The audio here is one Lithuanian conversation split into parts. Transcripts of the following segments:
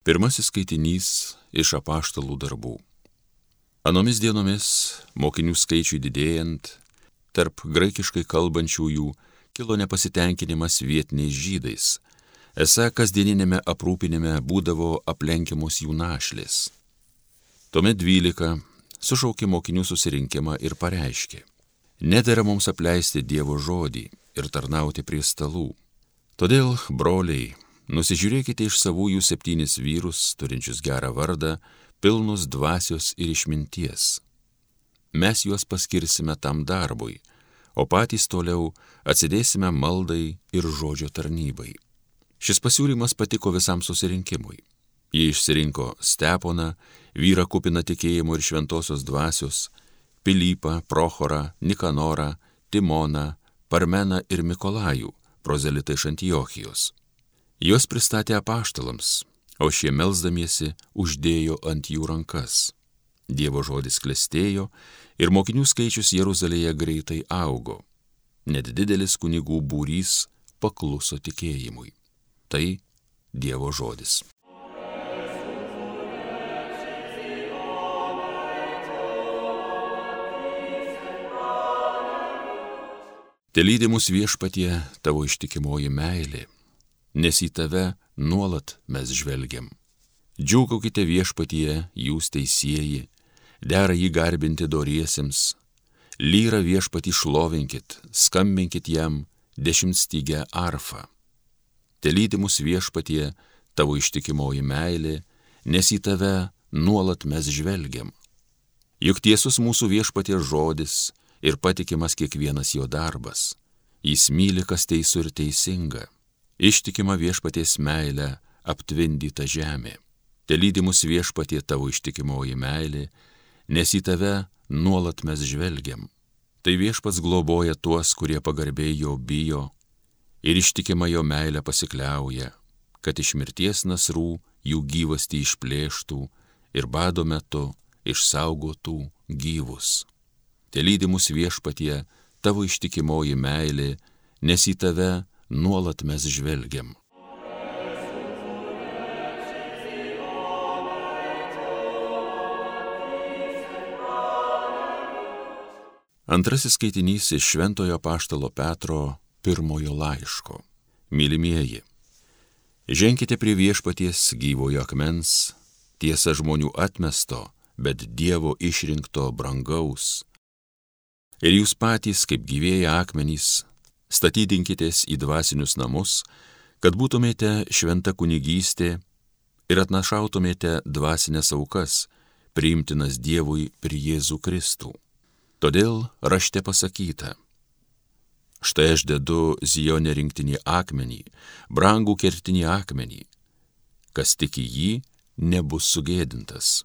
Pirmasis skaitinys iš apaštalų darbų. Anomis dienomis, mokinių skaičiui didėjant, tarp graikiškai kalbančiųjų kilo nepasitenkinimas vietiniais žydais. Esą kasdieninėme aprūpinime būdavo aplenkiamos jų našlės. Tuomet dvylika sušaukė mokinių susirinkimą ir pareiškė, nedėra mums apleisti Dievo žodį ir tarnauti prie stalų. Todėl, broliai, nusižiūrėkite iš savųjų septynis vyrus, turinčius gerą vardą, pilnus dvasios ir išminties. Mes juos paskirsime tam darbui, o patys toliau atsidėsime maldai ir žodžio tarnybai. Šis pasiūlymas patiko visam susirinkimui. Jie išsirinko Steponą, vyrą kupiną tikėjimo ir šventosios dvasios, Pilypą, Prochorą, Nikanorą, Timoną, Parmeną ir Mikolajų, prozelitai iš Antijochijos. Juos pristatė apaštalams, o šie melzdamiesi uždėjo ant jų rankas. Dievo žodis klestėjo ir mokinių skaičius Jeruzalėje greitai augo. Net didelis kunigų būrys pakluso tikėjimui. Tai Dievo žodis. Telydi mus viešpatie tavo ištikimoji meilė, nes į tave nuolat mes žvelgiam. Džiūgaukite viešpatie, jūs teisėjai, dera jį garbinti doriesiems, lyra viešpatį šlovinkit, skambinkit jam dešimtstygę arfą. Telydi mus viešpatie tavo ištikimoji meilė, nes į tave nuolat mes žvelgiam. Juk tiesus mūsų viešpatie žodis, ir patikimas kiekvienas jo darbas. Jis myli, kas teisų ir teisinga. Ištikima viešpaties meilė aptvindyta žemė. Te lydimus viešpatie tavo ištikimoji meilė, nes į tave nuolat mes žvelgiam. Tai viešpats globoja tuos, kurie pagarbiai jo bijo ir ištikima jo meilė pasikliauja, kad iš mirties nasrų jų gyvasti išplėštų ir bado metu išsaugotų gyvus. Te lydimus viešpatie tavo ištikimoji meilė, nes į tave nuolat mes žvelgiam. Antrasis skaitinys iš Šventojo Paštalo Petro pirmojo laiško. Mylimieji, ženkite prie viešpaties gyvojo akmens, tiesa žmonių atmesto, bet Dievo išrinkto brangaus, Ir jūs patys, kaip gyvėjai akmenys, statydinkitės į dvasinius namus, kad būtumėte šventa kunigystė ir atnašautumėte dvasinės aukas, priimtinas Dievui per Jėzų Kristų. Todėl rašte pasakyta, štai aš dedu Zijonė rinktinį akmenį, brangų kertinį akmenį, kas tik į jį nebus sugėdintas.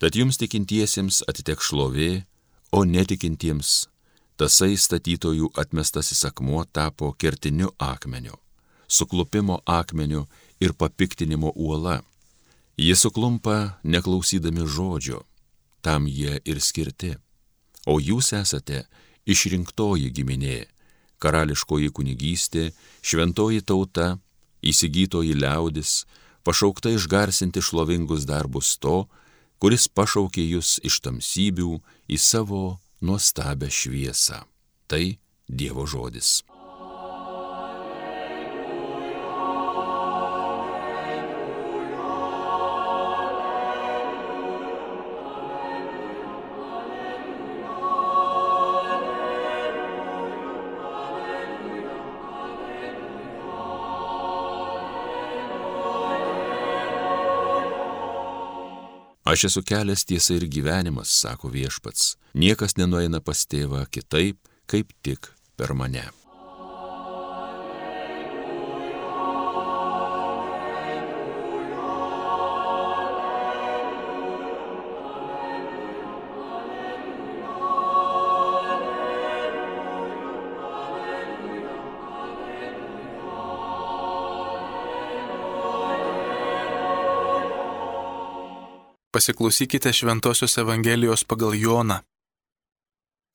Tad jums tikintiesiems atitek šlovė, o netikintiems tasai statytojų atmestasis akmuo tapo kertiniu akmeniu, suklupimo akmeniu ir papiktinimo uola. Jie suklumpa neklausydami žodžio, tam jie ir skirti. O jūs esate išrinktoji giminė, karališkoji kunigystė, šventoji tauta, įsigytoji liaudis, pašaukta išgarsinti šlovingus darbus to, kuris pašaukė jūs iš tamsybių į savo nuostabę šviesą. Tai Dievo žodis. Aš esu kelias tiesa ir gyvenimas, sako viešpats. Niekas nenueina pas tėvą kitaip, kaip tik per mane. Pasiklausykite Šventojios Evangelijos pagal Joną.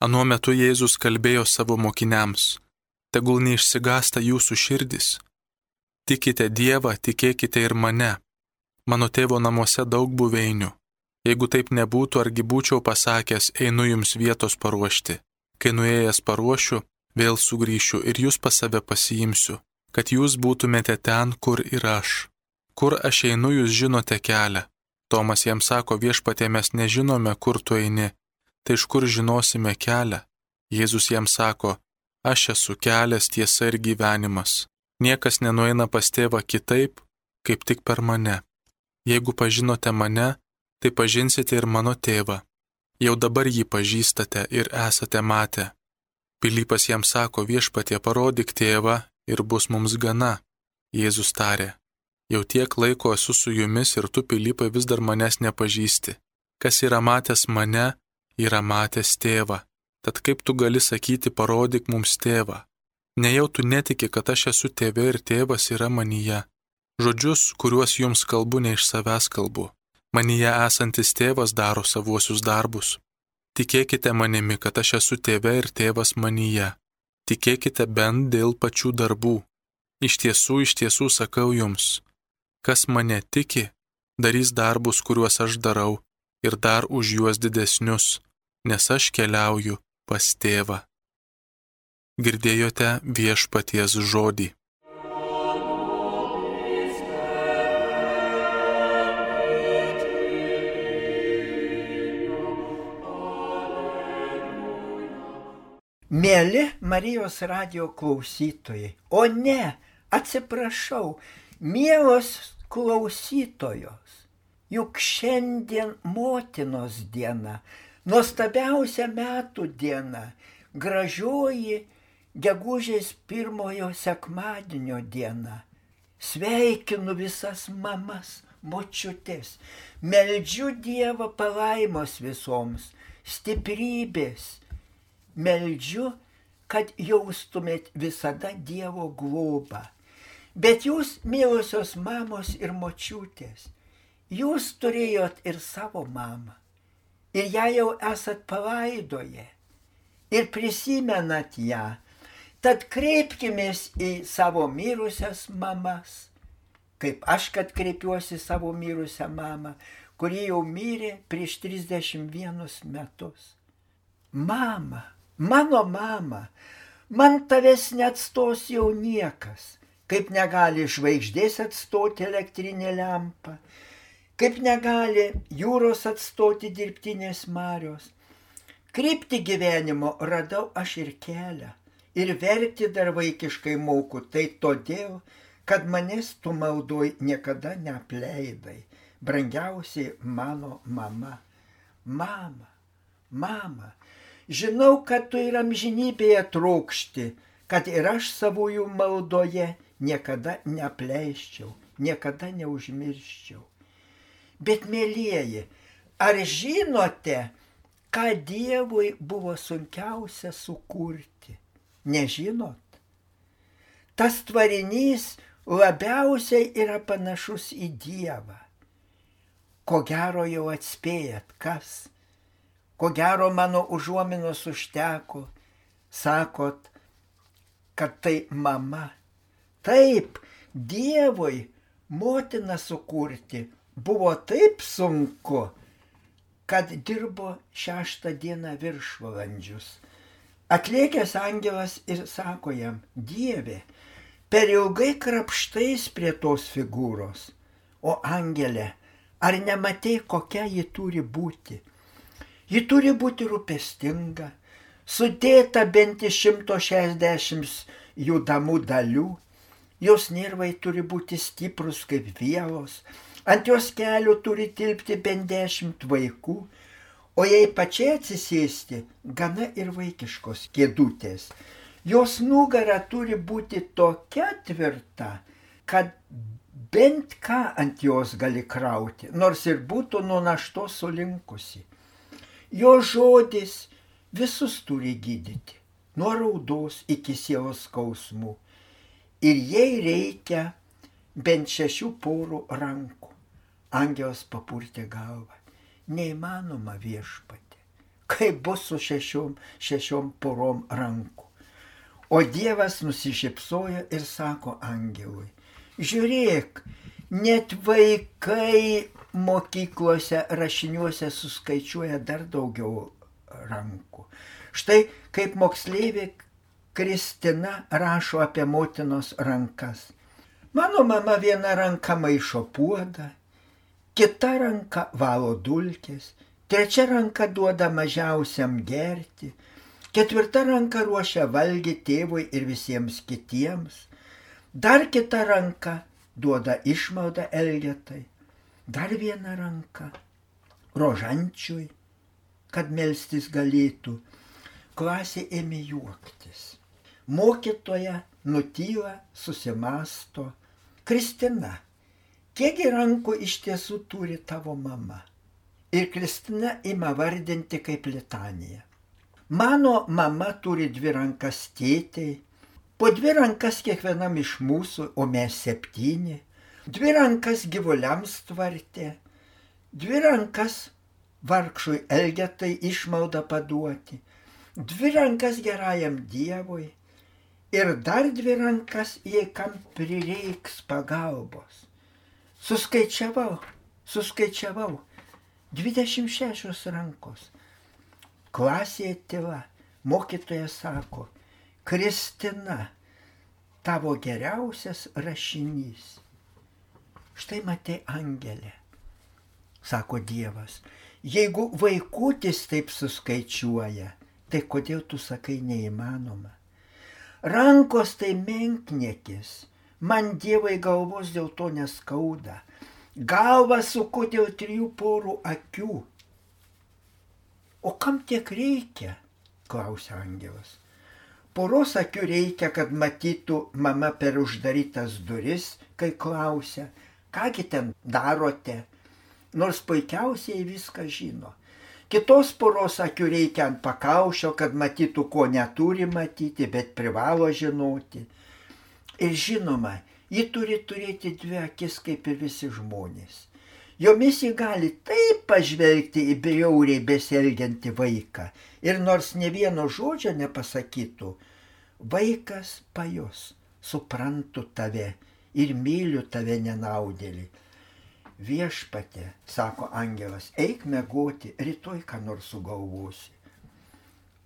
Anuo metu Jėzus kalbėjo savo mokiniams, tegul neišsigasta jūsų širdis. Tikite Dievą, tikėkite ir mane. Mano tėvo namuose daug buveinių. Jeigu taip nebūtų, argi būčiau pasakęs, einu jums vietos paruošti. Kai nuėjęs paruošiu, vėl sugrįšiu ir jūs pas save pasiimsiu, kad jūs būtumėte ten, kur ir aš. Kur aš einu, jūs žinote kelią. Tomas jam sako, viešpatė mes nežinome, kur tu eini. Tai iš kur žinosime kelią? Jėzus jam sako, aš esu kelias, tiesa ir gyvenimas. Niekas nenueina pas tėvą kitaip, kaip tik per mane. Jeigu pažinote mane, tai pažinsite ir mano tėvą. Jau dabar jį pažįstate ir esate matę. Pilypas jam sako viešpatie parodyk tėvą ir bus mums gana. Jėzus tarė, jau tiek laiko esu su jumis ir tu, Pilypai, vis dar manęs nepažįsti. Kas yra matęs mane, yra matęs tėvą. Tad kaip tu gali sakyti, parodyk mums tėvą? Nejau tu netiki, kad aš esu tėvė ir tėvas yra manyje. Žodžius, kuriuos jums kalbu, ne iš savęs kalbu. Manyje esantis tėvas daro savuosius darbus. Tikėkite manimi, kad aš esu tėve ir tėvas manyje. Tikėkite bent dėl pačių darbų. Iš tiesų, iš tiesų sakau jums, kas mane tiki, darys darbus, kuriuos aš darau, ir dar už juos didesnius, nes aš keliauju pas tėvą. Girdėjote viešpaties žodį. Mėly Marijos radio klausytojai, o ne, atsiprašau, mielos klausytojos, juk šiandien motinos diena, nuostabiausia metų diena, gražioji gegužės pirmojo sekmadienio diena. Sveikinu visas mamas, močiutės, meldžiu Dievą palaimos visoms, stiprybės meldžiu, kad jaustumėt visada Dievo globą. Bet jūs, mylosios mamos ir močiutės, jūs turėjot ir savo mamą. Ir ją jau esat palaidoje. Ir prisimenat ją. Tad kreipkimės į savo mirusias mamas. Kaip aš, kad kreipiuosi savo mirusią mamą, kuri jau mirė prieš 31 metus. Mama, mano mama, man tavęs neatstos jau niekas, kaip negali žvaigždės atstoti elektrinė lempa, kaip negali jūros atstoti dirbtinės marios. Krypti gyvenimo radau aš ir kelią, ir verkti dar vaikiškai moku, tai todėl, kad manęs tu maldoj niekada neapleidai, brangiausiai mano mama. Mama, mama, Žinau, kad tu ir amžinybėje trokšti, kad ir aš savųjų maldoje niekada neapleiščiau, niekada neužmirščiau. Bet, mėlyjeji, ar žinote, ką Dievui buvo sunkiausia sukurti? Nežinot? Tas tvarinys labiausiai yra panašus į Dievą. Ko gero jau atspėjat, kas? ko gero mano užuominos užteko, sakot, kad tai mama. Taip, Dievui motiną sukurti buvo taip sunku, kad dirbo šeštą dieną viršvalandžius. Atliekęs angelas ir sako jam, Dieve, per ilgai krapštais prie tos figūros, o angelė, ar nematei, kokia ji turi būti? Ji turi būti rūpestinga, sudėta bent iš 160 judamų dalių, jos nervai turi būti stiprus kaip vielos, ant jos kelių turi tilpti bent dešimt vaikų, o jei pačiai atsisėsti, gana ir vaikiškos kėdutės. Jos nugara turi būti tokia tvirta, kad bent ką ant jos gali krauti, nors ir būtų nuo našto sulinkusi. Jo žodis visus turi gydyti, nuo raudos iki sielos skausmų. Ir jei reikia bent šešių porų rankų, angelas papurtė galvą. Neįmanoma viešpatė. Kaip bus su šešiom, šešiom porom rankų? O Dievas nusišypsojo ir sako angelui, žiūrėk, net vaikai mokyklose rašiniuose suskaičiuoja dar daugiau rankų. Štai kaip moksleivė Kristina rašo apie motinos rankas. Mano mama viena ranka maišo puodą, kita ranka valo dulkės, trečia ranka duoda mažiausiam gerti, ketvirta ranka ruošia valgį tėvui ir visiems kitiems, dar kita ranka duoda išmaldą elgetai, dar viena ranka rožančiui, kad melstis galėtų. Klasė ėmė juoktis. Mokytoja nutyla, susimasto. Kristina, kiekgi rankų iš tiesų turi tavo mama? Ir Kristina ima vardinti kaip litaniją. Mano mama turi dvi rankas tėtei, po dvi rankas kiekvienam iš mūsų, o mes septyni, dvi rankas gyvuliams tvartė, dvi rankas vargšui elgetai išmaldą paduoti, dvi rankas gerajam Dievui ir dar dvi rankas, jei kam prireiks pagalbos. Suskaičiavau, suskaičiavau, 26 rankos. Klasėje tyla, mokytojas sako, Kristina, tavo geriausias rašinys. Štai matai angelę, sako Dievas. Jeigu vaikutis taip suskaičiuoja, tai kodėl tu sakai neįmanoma? Rankos tai menkniekis, man Dievai galvos dėl to neskauda. Galva suku dėl trijų porų akių. O kam tiek reikia? klausia angelas. Poros akių reikia, kad matytų mama per uždarytas duris, kai klausia, kągi ten darote, nors puikiausiai viską žino. Kitos poros akių reikia ant pakaušio, kad matytų, ko neturi matyti, bet privalo žinoti. Ir žinoma, ji turi turėti dvi akis kaip ir visi žmonės. Jomis ji gali taip pažvelgti į bjauriai besielgiantį vaiką ir nors ne vieno žodžio nepasakytų, vaikas pajus, suprantu tave ir myliu tave nenaudėlį viešpatė, sako angelas, eik mėgoti, rytoj ką nors sugalvosi.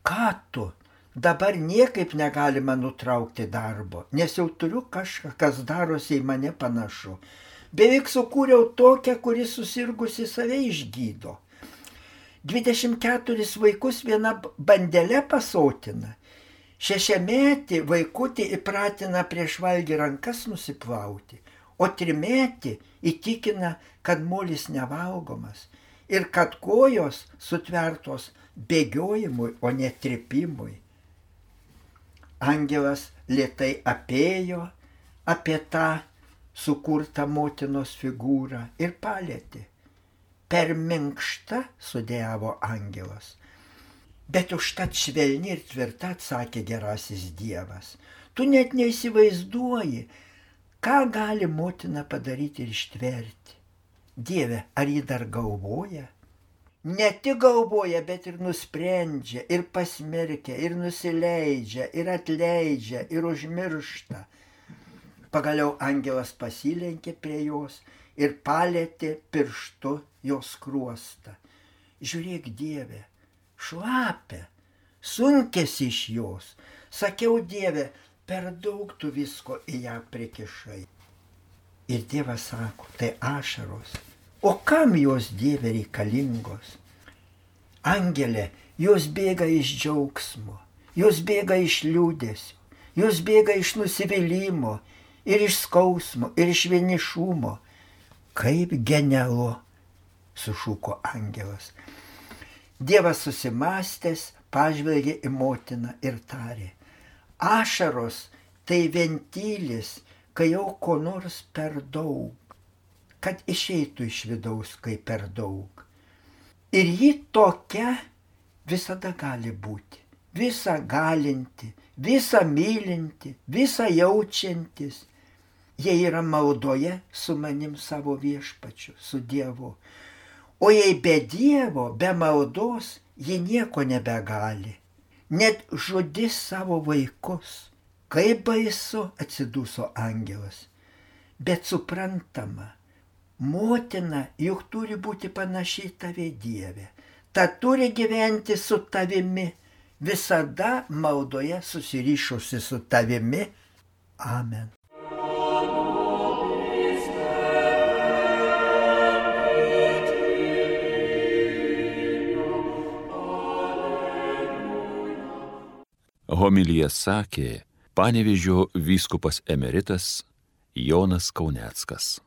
Ką tu? Dabar niekaip negalima nutraukti darbo, nes jau turiu kažką, kas darosi į mane panašu. Beveik sukūriau tokią, kuri susirgusi save išgydo. 24 vaikus viena bandelė pasotina. Šešiametį vaikutį įpratina prieš valgį rankas nusiplauti o trimėti įtikina, kad molis nevalgomas ir kad kojos sutvertos bėgiojimui, o ne tripimui. Angelas lietai apėjo apie tą sukurtą motinos figūrą ir palėtė. Per minkšta sudėjavo angelas. Bet užtat švelni ir tvirta atsakė gerasis Dievas. Tu net neįsivaizduoji, Ką gali motina padaryti ir ištverti? Dieve, ar ji dar galvoja? Ne tik galvoja, bet ir nusprendžia, ir pasmerkia, ir nusileidžia, ir atleidžia, ir užmiršta. Pagaliau angelas pasilenkė prie jos ir palėtė pirštu jos kruostą. Žiūrėk, Dieve, šlapia, sunkėsi iš jos. Sakiau, Dieve, per daug tu visko į ją prikišai. Ir Dievas sako, tai ašaros. O kam jos Dieve reikalingos? Angelė, jos bėga iš džiaugsmo, jos bėga iš liūdėsio, jos bėga iš nusivylimų ir iš skausmo, ir iš vienišumo. Kaip genialu, sušuko angelas. Dievas susimastęs pažvelgė į motiną ir tarė, ašaros tai ventilis, kai jau ko nors per daug, kad išeitų iš vidaus, kai per daug. Ir ji tokia visada gali būti, visa galinti, visa mylinti, visa jaučiantis. Jie yra maldoje su manim savo viešpačiu, su Dievu. O jei be Dievo, be maldos, ji nieko nebegali net žudys savo vaikus. Kaip baisu, atsiduso angelas. Bet suprantama, motina juk turi būti panašiai tave Dieve. Ta turi gyventi su tavimi, visada maldoje susirišusi su tavimi. Amen. Homilyje sakė Panevežio vyskupas emeritas Jonas Kauneckas.